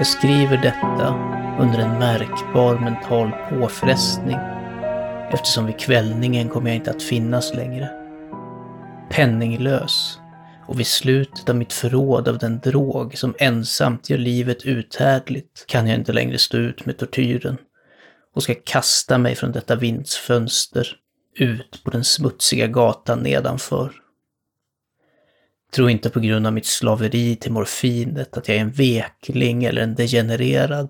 Jag skriver detta under en märkbar mental påfrestning eftersom vid kvällningen kommer jag inte att finnas längre. Penninglös och vid slutet av mitt förråd av den drog som ensamt gör livet uthärdligt kan jag inte längre stå ut med tortyren och ska kasta mig från detta vindsfönster ut på den smutsiga gatan nedanför. Tro inte på grund av mitt slaveri till morfinet att jag är en vekling eller en degenererad.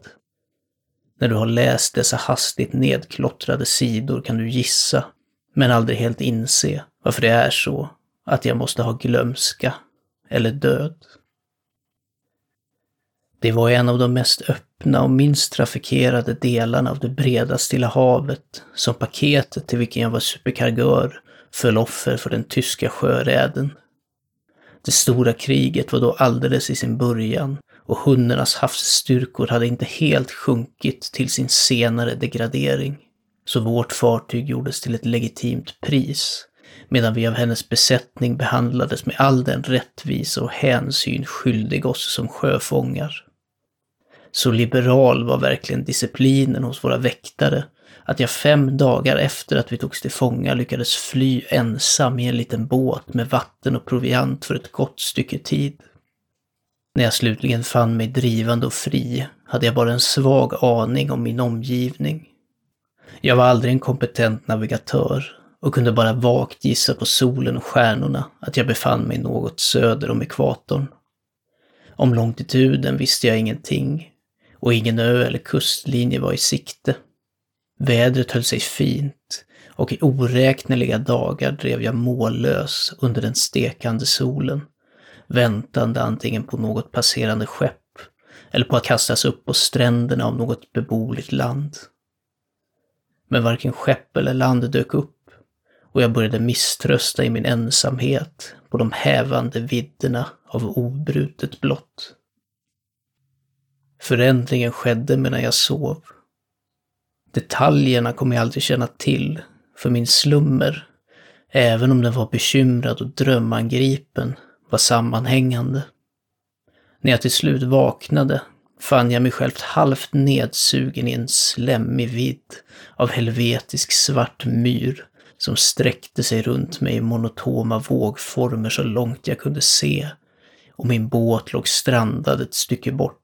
När du har läst dessa hastigt nedklottrade sidor kan du gissa, men aldrig helt inse, varför det är så att jag måste ha glömska eller död. Det var en av de mest öppna och minst trafikerade delarna av det breda Stilla havet som paketet till vilken jag var superkargör föll offer för den tyska sjöräden. Det stora kriget var då alldeles i sin början och hunnernas havsstyrkor hade inte helt sjunkit till sin senare degradering. Så vårt fartyg gjordes till ett legitimt pris medan vi av hennes besättning behandlades med all den rättvisa och hänsyn skyldig oss som sjöfångar. Så liberal var verkligen disciplinen hos våra väktare att jag fem dagar efter att vi togs till fånga lyckades fly ensam i en liten båt med vatten och proviant för ett gott stycke tid. När jag slutligen fann mig drivande och fri hade jag bara en svag aning om min omgivning. Jag var aldrig en kompetent navigatör och kunde bara vagt gissa på solen och stjärnorna att jag befann mig något söder om ekvatorn. Om longituden visste jag ingenting och ingen ö eller kustlinje var i sikte. Vädret höll sig fint och i oräkneliga dagar drev jag mållös under den stekande solen, väntande antingen på något passerande skepp eller på att kastas upp på stränderna av något beboeligt land. Men varken skepp eller land dök upp och jag började misströsta i min ensamhet på de hävande vidderna av obrutet blått. Förändringen skedde medan jag sov. Detaljerna kommer jag aldrig känna till, för min slummer, även om den var bekymrad och drömangripen, var sammanhängande. När jag till slut vaknade fann jag mig själv halvt nedsugen i en slemmig vidd av helvetisk svart myr som sträckte sig runt mig i monotoma vågformer så långt jag kunde se och min båt låg strandad ett stycke bort.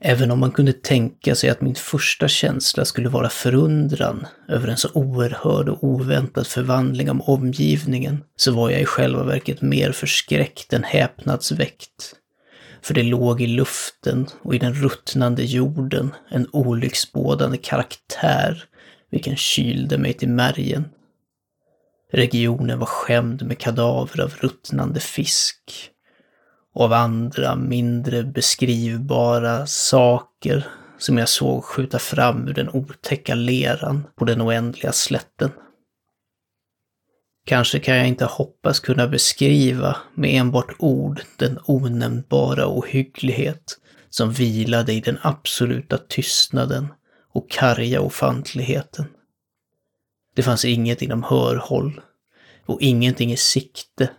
Även om man kunde tänka sig att min första känsla skulle vara förundran över en så oerhörd och oväntad förvandling av omgivningen, så var jag i själva verket mer förskräckt än häpnadsväckt. För det låg i luften och i den ruttnande jorden en olycksbådande karaktär vilken kylde mig till märgen. Regionen var skämd med kadaver av ruttnande fisk av andra mindre beskrivbara saker som jag såg skjuta fram ur den otäcka leran på den oändliga slätten. Kanske kan jag inte hoppas kunna beskriva med enbart ord den onämnbara ohygglighet som vilade i den absoluta tystnaden och karga ofantligheten. Det fanns inget inom hörhåll och ingenting i sikte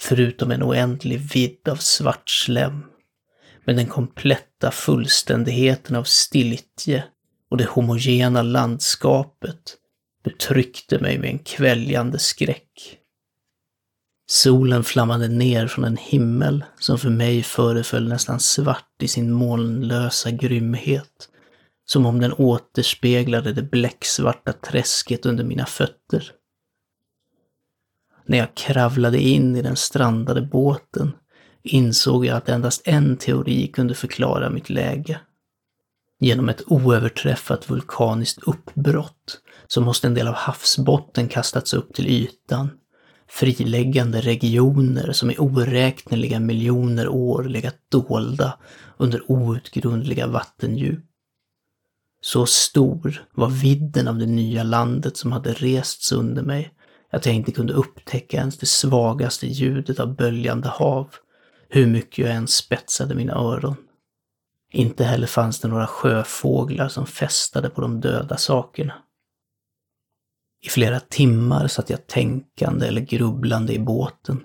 förutom en oändlig vidd av svart slem. Men den kompletta fullständigheten av stiltje och det homogena landskapet betryckte mig med en kväljande skräck. Solen flammade ner från en himmel som för mig föreföll nästan svart i sin molnlösa grymhet som om den återspeglade det bläcksvarta träsket under mina fötter. När jag kravlade in i den strandade båten insåg jag att endast en teori kunde förklara mitt läge. Genom ett oöverträffat vulkaniskt uppbrott så måste en del av havsbotten kastats upp till ytan, friläggande regioner som i oräkneliga miljoner år legat dolda under outgrundliga vattendjup. Så stor var vidden av det nya landet som hade rests under mig att jag inte kunde upptäcka ens det svagaste ljudet av böljande hav, hur mycket jag än spetsade mina öron. Inte heller fanns det några sjöfåglar som fästade på de döda sakerna. I flera timmar satt jag tänkande eller grubblande i båten,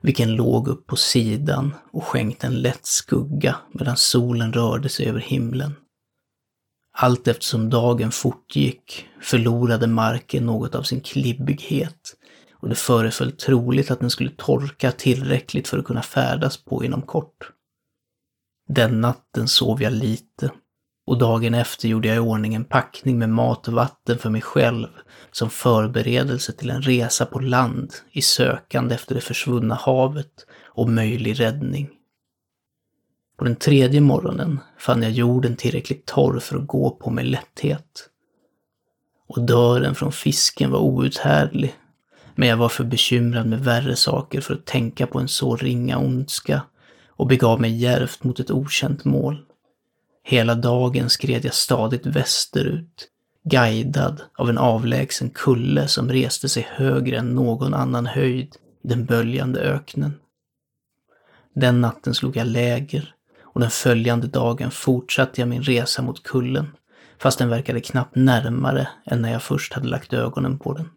vilken låg upp på sidan och skänkte en lätt skugga medan solen rörde sig över himlen. Allt eftersom dagen fortgick förlorade marken något av sin klibbighet och det föreföll troligt att den skulle torka tillräckligt för att kunna färdas på inom kort. Den natten sov jag lite och dagen efter gjorde jag i ordning en packning med mat och vatten för mig själv som förberedelse till en resa på land i sökande efter det försvunna havet och möjlig räddning. På den tredje morgonen fann jag jorden tillräckligt torr för att gå på med lätthet. Och dörren från fisken var outhärdlig, men jag var för bekymrad med värre saker för att tänka på en så ringa ondska och begav mig järvt mot ett okänt mål. Hela dagen skred jag stadigt västerut, guidad av en avlägsen kulle som reste sig högre än någon annan höjd i den böljande öknen. Den natten slog jag läger och den följande dagen fortsatte jag min resa mot kullen, fast den verkade knappt närmare än när jag först hade lagt ögonen på den.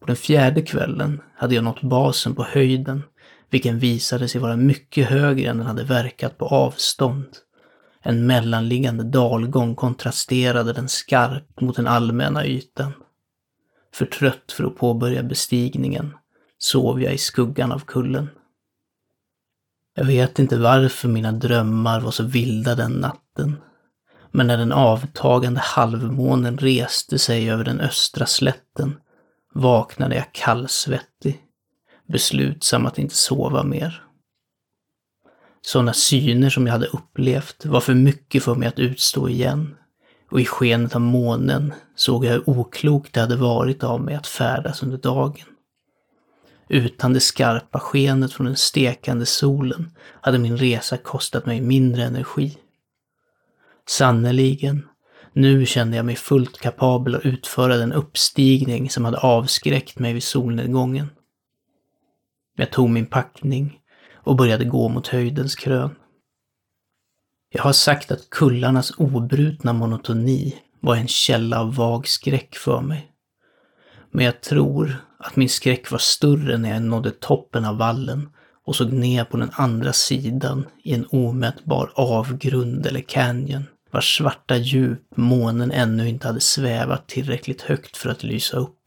På den fjärde kvällen hade jag nått basen på höjden, vilken visade sig vara mycket högre än den hade verkat på avstånd. En mellanliggande dalgång kontrasterade den skarpt mot den allmänna ytan. För trött för att påbörja bestigningen sov jag i skuggan av kullen. Jag vet inte varför mina drömmar var så vilda den natten. Men när den avtagande halvmånen reste sig över den östra slätten vaknade jag kallsvettig, beslutsam att inte sova mer. Sådana syner som jag hade upplevt var för mycket för mig att utstå igen. Och i skenet av månen såg jag hur oklokt det hade varit av mig att färdas under dagen. Utan det skarpa skenet från den stekande solen hade min resa kostat mig mindre energi. Sannerligen, nu kände jag mig fullt kapabel att utföra den uppstigning som hade avskräckt mig vid solnedgången. Jag tog min packning och började gå mot höjdens krön. Jag har sagt att kullarnas obrutna monotoni var en källa av vag skräck för mig. Men jag tror att min skräck var större när jag nådde toppen av vallen och såg ner på den andra sidan i en omätbar avgrund eller canyon vars svarta djup månen ännu inte hade svävat tillräckligt högt för att lysa upp.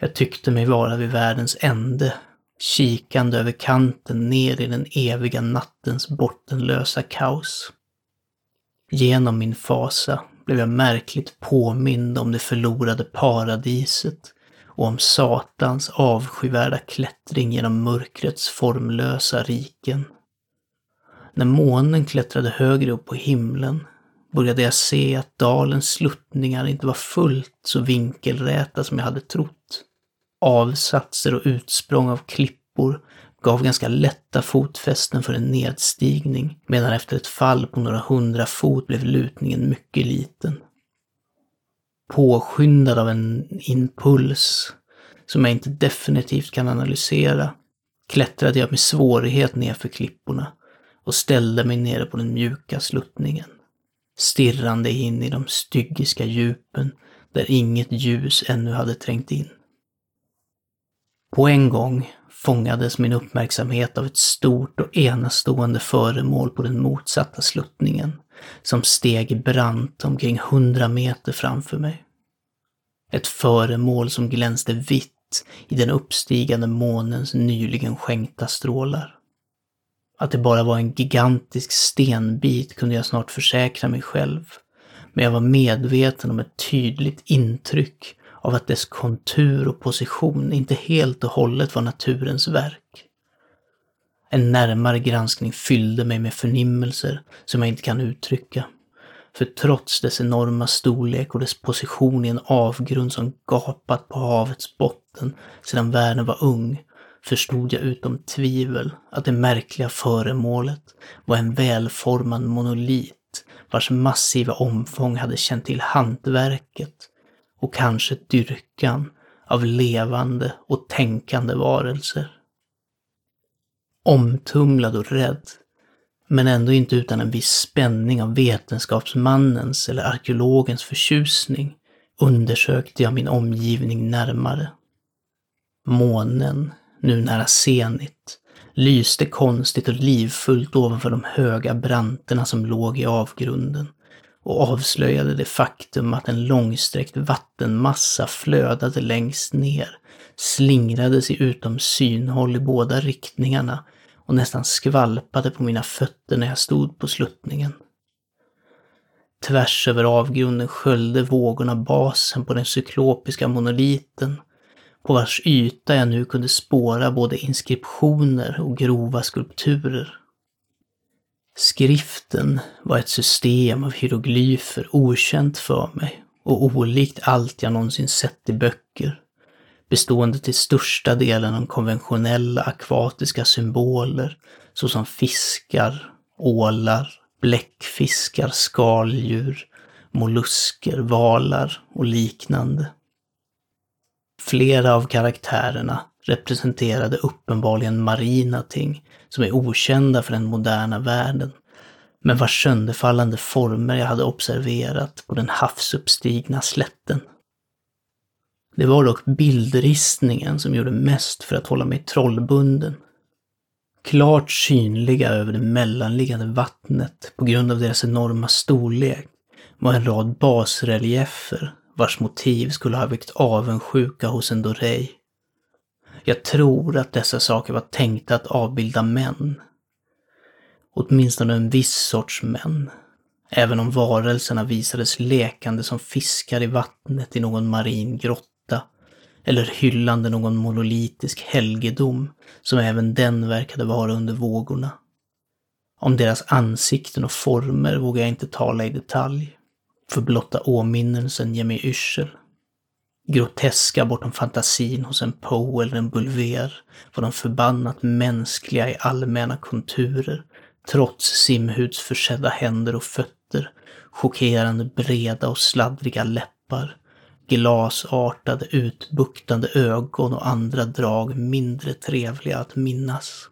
Jag tyckte mig vara vid världens ände, kikande över kanten ner i den eviga nattens bottenlösa kaos. Genom min fasa blev jag märkligt påmind om det förlorade paradiset och om Satans avskyvärda klättring genom mörkrets formlösa riken. När månen klättrade högre upp på himlen började jag se att dalens sluttningar inte var fullt så vinkelräta som jag hade trott. Avsatser och utsprång av klippor gav ganska lätta fotfästen för en nedstigning, medan efter ett fall på några hundra fot blev lutningen mycket liten. Påskyndad av en impuls som jag inte definitivt kan analysera klättrade jag med svårighet nerför klipporna och ställde mig nere på den mjuka sluttningen, stirrande in i de styggiska djupen där inget ljus ännu hade trängt in. På en gång fångades min uppmärksamhet av ett stort och enastående föremål på den motsatta sluttningen, som steg brant omkring hundra meter framför mig. Ett föremål som glänste vitt i den uppstigande månens nyligen skänkta strålar. Att det bara var en gigantisk stenbit kunde jag snart försäkra mig själv, men jag var medveten om ett tydligt intryck av att dess kontur och position inte helt och hållet var naturens verk. En närmare granskning fyllde mig med förnimmelser som jag inte kan uttrycka. För trots dess enorma storlek och dess position i en avgrund som gapat på havets botten sedan världen var ung, förstod jag utom tvivel att det märkliga föremålet var en välformad monolit vars massiva omfång hade känt till hantverket och kanske dyrkan av levande och tänkande varelser. Omtumlad och rädd Men ändå inte utan en viss spänning av vetenskapsmannens eller arkeologens förtjusning undersökte jag min omgivning närmare. Månen, nu nära zenit, lyste konstigt och livfullt ovanför de höga branterna som låg i avgrunden och avslöjade det faktum att en långsträckt vattenmassa flödade längst ner, slingrade sig utom synhåll i båda riktningarna och nästan skvalpade på mina fötter när jag stod på sluttningen. Tvärs över avgrunden sköljde vågorna basen på den cyklopiska monoliten, på vars yta jag nu kunde spåra både inskriptioner och grova skulpturer. Skriften var ett system av hieroglyfer okänt för mig och olikt allt jag någonsin sett i böcker, bestående till största delen av konventionella akvatiska symboler såsom fiskar, ålar, bläckfiskar, skaldjur, mollusker, valar och liknande. Flera av karaktärerna representerade uppenbarligen marina ting som är okända för den moderna världen, men vars sönderfallande former jag hade observerat på den havsuppstigna slätten. Det var dock bildristningen som gjorde mest för att hålla mig trollbunden. Klart synliga över det mellanliggande vattnet på grund av deras enorma storlek var en rad basreliefer vars motiv skulle ha väckt avundsjuka hos en dorej jag tror att dessa saker var tänkta att avbilda män. Åtminstone en viss sorts män. Även om varelserna visades lekande som fiskar i vattnet i någon marin grotta. Eller hyllande någon monolitisk helgedom, som även den verkade vara under vågorna. Om deras ansikten och former vågar jag inte tala i detalj. För blotta åminnelsen ger mig yrsel. Groteska bortom fantasin hos en Poe eller en Bulver var de förbannat mänskliga i allmänna konturer, trots simhudsförsedda händer och fötter, chockerande breda och sladdriga läppar, glasartade utbuktande ögon och andra drag mindre trevliga att minnas.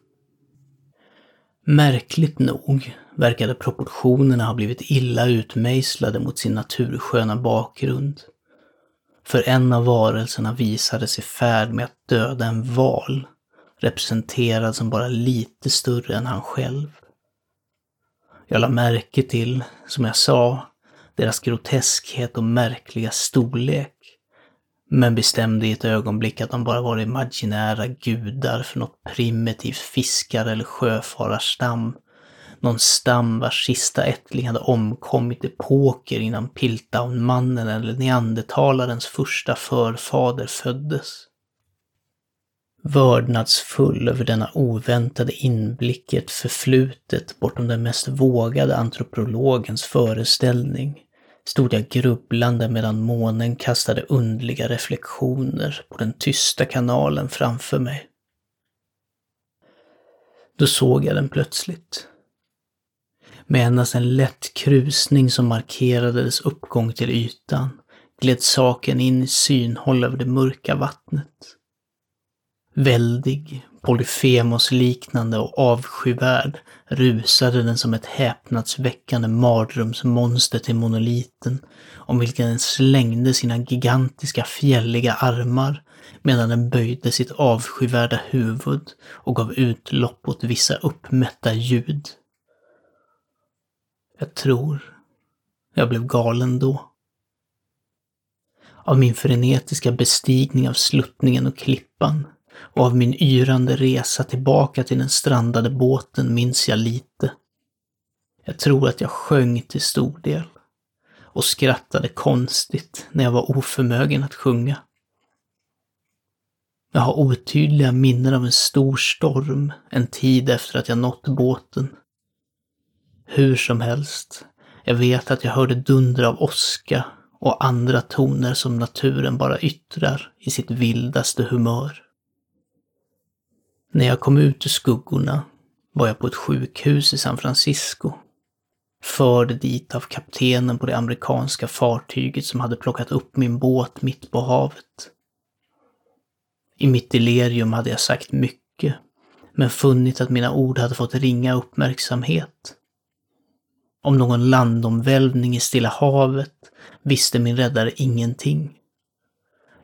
Märkligt nog verkade proportionerna ha blivit illa utmejslade mot sin natursköna bakgrund. För en av varelserna visades i färd med att döda en val, representerad som bara lite större än han själv. Jag la märke till, som jag sa, deras groteskhet och märkliga storlek, men bestämde i ett ögonblick att de bara var imaginära gudar för något primitivt fiskar eller sjöfararstam någon stam vars sista ättling hade omkommit i poker innan Piltdown-mannen eller neandertalarens första förfader föddes. Vördnadsfull över denna oväntade inblick i ett förflutet bortom den mest vågade antropologens föreställning stod jag grubblande medan månen kastade undliga reflektioner på den tysta kanalen framför mig. Då såg jag den plötsligt. Med endast en lätt krusning som markerade dess uppgång till ytan gled saken in i synhåll över det mörka vattnet. Väldig, Polyfemos-liknande och avskyvärd rusade den som ett häpnadsväckande mardrömsmonster till monoliten, om vilken den slängde sina gigantiska fjälliga armar medan den böjde sitt avskyvärda huvud och gav utlopp åt vissa uppmätta ljud. Jag tror jag blev galen då. Av min frenetiska bestigning av sluttningen och klippan och av min yrande resa tillbaka till den strandade båten minns jag lite. Jag tror att jag sjöng till stor del och skrattade konstigt när jag var oförmögen att sjunga. Jag har otydliga minnen av en stor storm en tid efter att jag nått båten hur som helst, jag vet att jag hörde dunder av åska och andra toner som naturen bara yttrar i sitt vildaste humör. När jag kom ut ur skuggorna var jag på ett sjukhus i San Francisco. Förd dit av kaptenen på det amerikanska fartyget som hade plockat upp min båt mitt på havet. I mitt delirium hade jag sagt mycket, men funnit att mina ord hade fått ringa uppmärksamhet. Om någon landomvälvning i Stilla havet visste min räddare ingenting.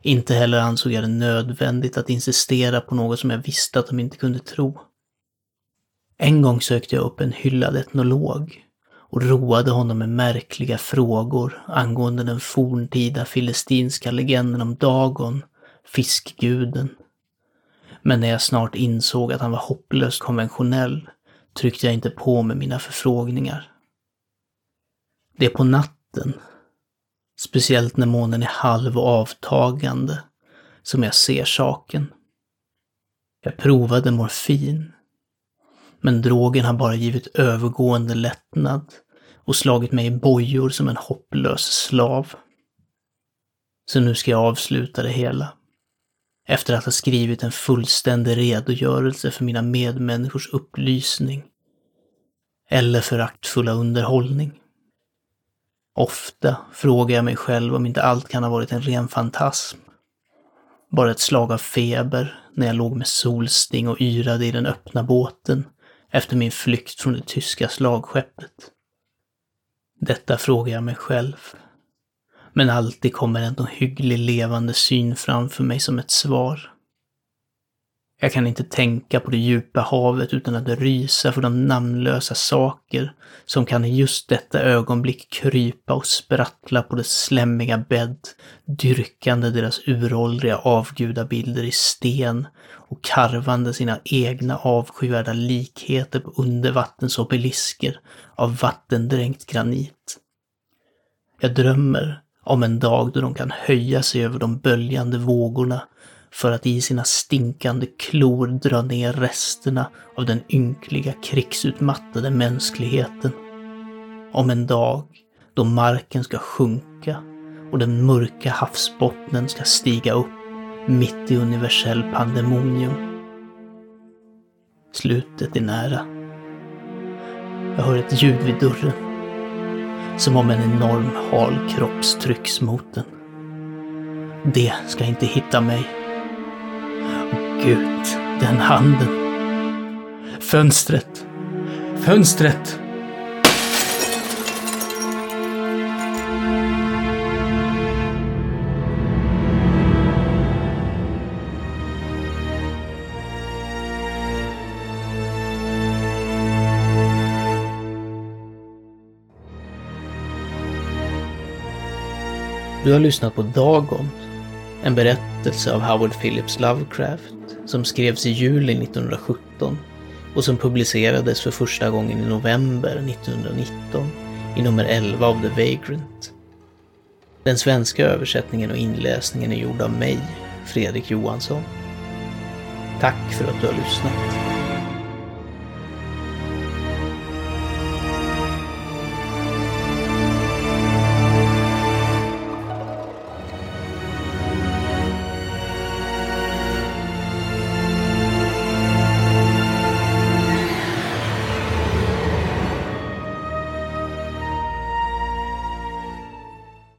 Inte heller ansåg jag det nödvändigt att insistera på något som jag visste att de inte kunde tro. En gång sökte jag upp en hyllad etnolog och roade honom med märkliga frågor angående den forntida filestinska legenden om Dagon, fiskguden. Men när jag snart insåg att han var hopplöst konventionell tryckte jag inte på med mina förfrågningar. Det är på natten, speciellt när månen är halv och avtagande, som jag ser saken. Jag provade morfin, men drogen har bara givit övergående lättnad och slagit mig i bojor som en hopplös slav. Så nu ska jag avsluta det hela. Efter att ha skrivit en fullständig redogörelse för mina medmänniskors upplysning. Eller föraktfulla underhållning. Ofta frågar jag mig själv om inte allt kan ha varit en ren fantasm. Bara ett slag av feber när jag låg med solsting och yrade i den öppna båten efter min flykt från det tyska slagskeppet. Detta frågar jag mig själv. Men alltid kommer ändå en hygglig levande syn framför mig som ett svar. Jag kan inte tänka på det djupa havet utan att rysa för de namnlösa saker som kan i just detta ögonblick krypa och sprattla på dess slämmiga bädd, dyrkande deras uråldriga avgudabilder i sten och karvande sina egna avskyvärda likheter på undervattensobelisker av vattendränkt granit. Jag drömmer om en dag då de kan höja sig över de böljande vågorna för att i sina stinkande klor dra ner resterna av den ynkliga krigsutmattade mänskligheten. Om en dag då marken ska sjunka och den mörka havsbottnen ska stiga upp mitt i universell pandemonium. Slutet är nära. Jag hör ett ljud vid dörren. Som om en enorm hal kroppstrycks mot den. Det ska inte hitta mig. Ut, den handen. Fönstret. Fönstret! Du har lyssnat på Dagon, en berättelse av Howard Phillips Lovecraft som skrevs i juli 1917 och som publicerades för första gången i november 1919 i nummer 11 av The Vagrant. Den svenska översättningen och inläsningen är gjord av mig, Fredrik Johansson. Tack för att du har lyssnat.